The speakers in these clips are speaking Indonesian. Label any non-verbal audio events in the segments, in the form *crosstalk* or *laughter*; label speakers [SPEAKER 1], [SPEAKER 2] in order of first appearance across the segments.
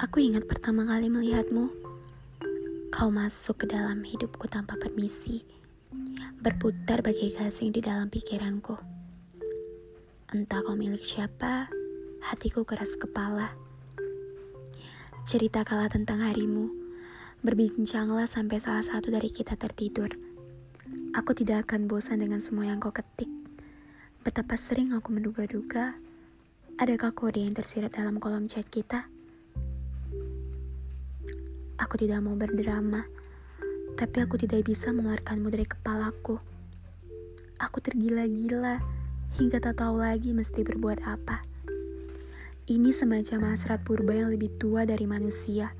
[SPEAKER 1] Aku ingat pertama kali melihatmu. Kau masuk ke dalam hidupku tanpa permisi, berputar bagai gasing di dalam pikiranku. Entah kau milik siapa, hatiku keras kepala. Cerita kala tentang harimu, berbincanglah sampai salah satu dari kita tertidur. Aku tidak akan bosan dengan semua yang kau ketik. Betapa sering aku menduga-duga, adakah kode yang tersirat dalam kolom chat kita? Aku tidak mau berdrama, tapi aku tidak bisa mengeluarkanmu dari kepalaku. Aku tergila-gila hingga tak tahu lagi mesti berbuat apa. Ini semacam hasrat purba yang lebih tua dari manusia.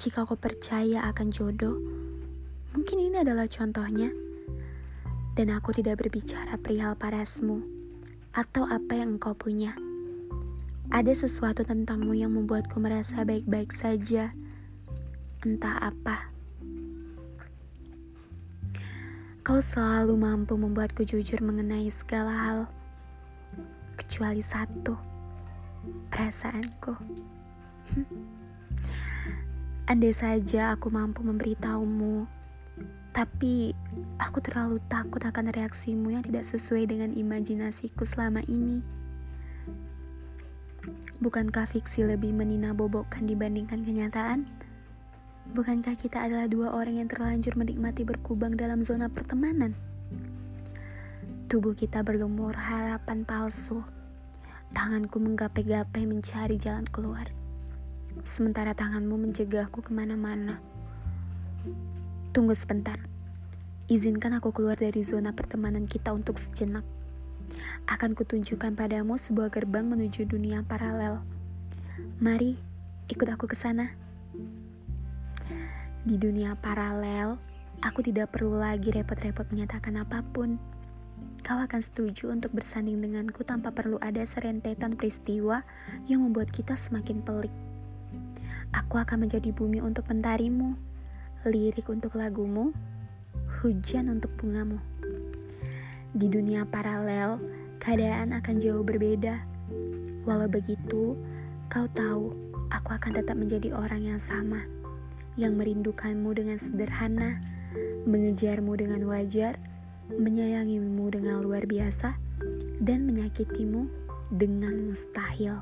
[SPEAKER 1] Jika kau percaya akan jodoh, mungkin ini adalah contohnya. Dan aku tidak berbicara perihal parasmu atau apa yang engkau punya. Ada sesuatu tentangmu yang membuatku merasa baik-baik saja entah apa. Kau selalu mampu membuatku jujur mengenai segala hal, kecuali satu, perasaanku. *laughs* Andai saja aku mampu memberitahumu, tapi aku terlalu takut akan reaksimu yang tidak sesuai dengan imajinasiku selama ini. Bukankah fiksi lebih menina bobokkan dibandingkan kenyataan? Bukankah kita adalah dua orang yang terlanjur menikmati berkubang dalam zona pertemanan? Tubuh kita berlumur harapan palsu. Tanganku menggapai-gapai mencari jalan keluar. Sementara tanganmu mencegahku ke mana-mana. Tunggu sebentar. Izinkan aku keluar dari zona pertemanan kita untuk sejenak. Akan kutunjukkan padamu sebuah gerbang menuju dunia paralel. Mari, ikut aku ke sana. Di dunia paralel, aku tidak perlu lagi repot-repot menyatakan apa pun. Kau akan setuju untuk bersanding denganku tanpa perlu ada serentetan peristiwa yang membuat kita semakin pelik. Aku akan menjadi bumi untuk mentarimu, lirik untuk lagumu, hujan untuk bungamu. Di dunia paralel, keadaan akan jauh berbeda. Walau begitu, kau tahu aku akan tetap menjadi orang yang sama yang merindukanmu dengan sederhana, mengejarmu dengan wajar, menyayangimu dengan luar biasa, dan menyakitimu dengan mustahil.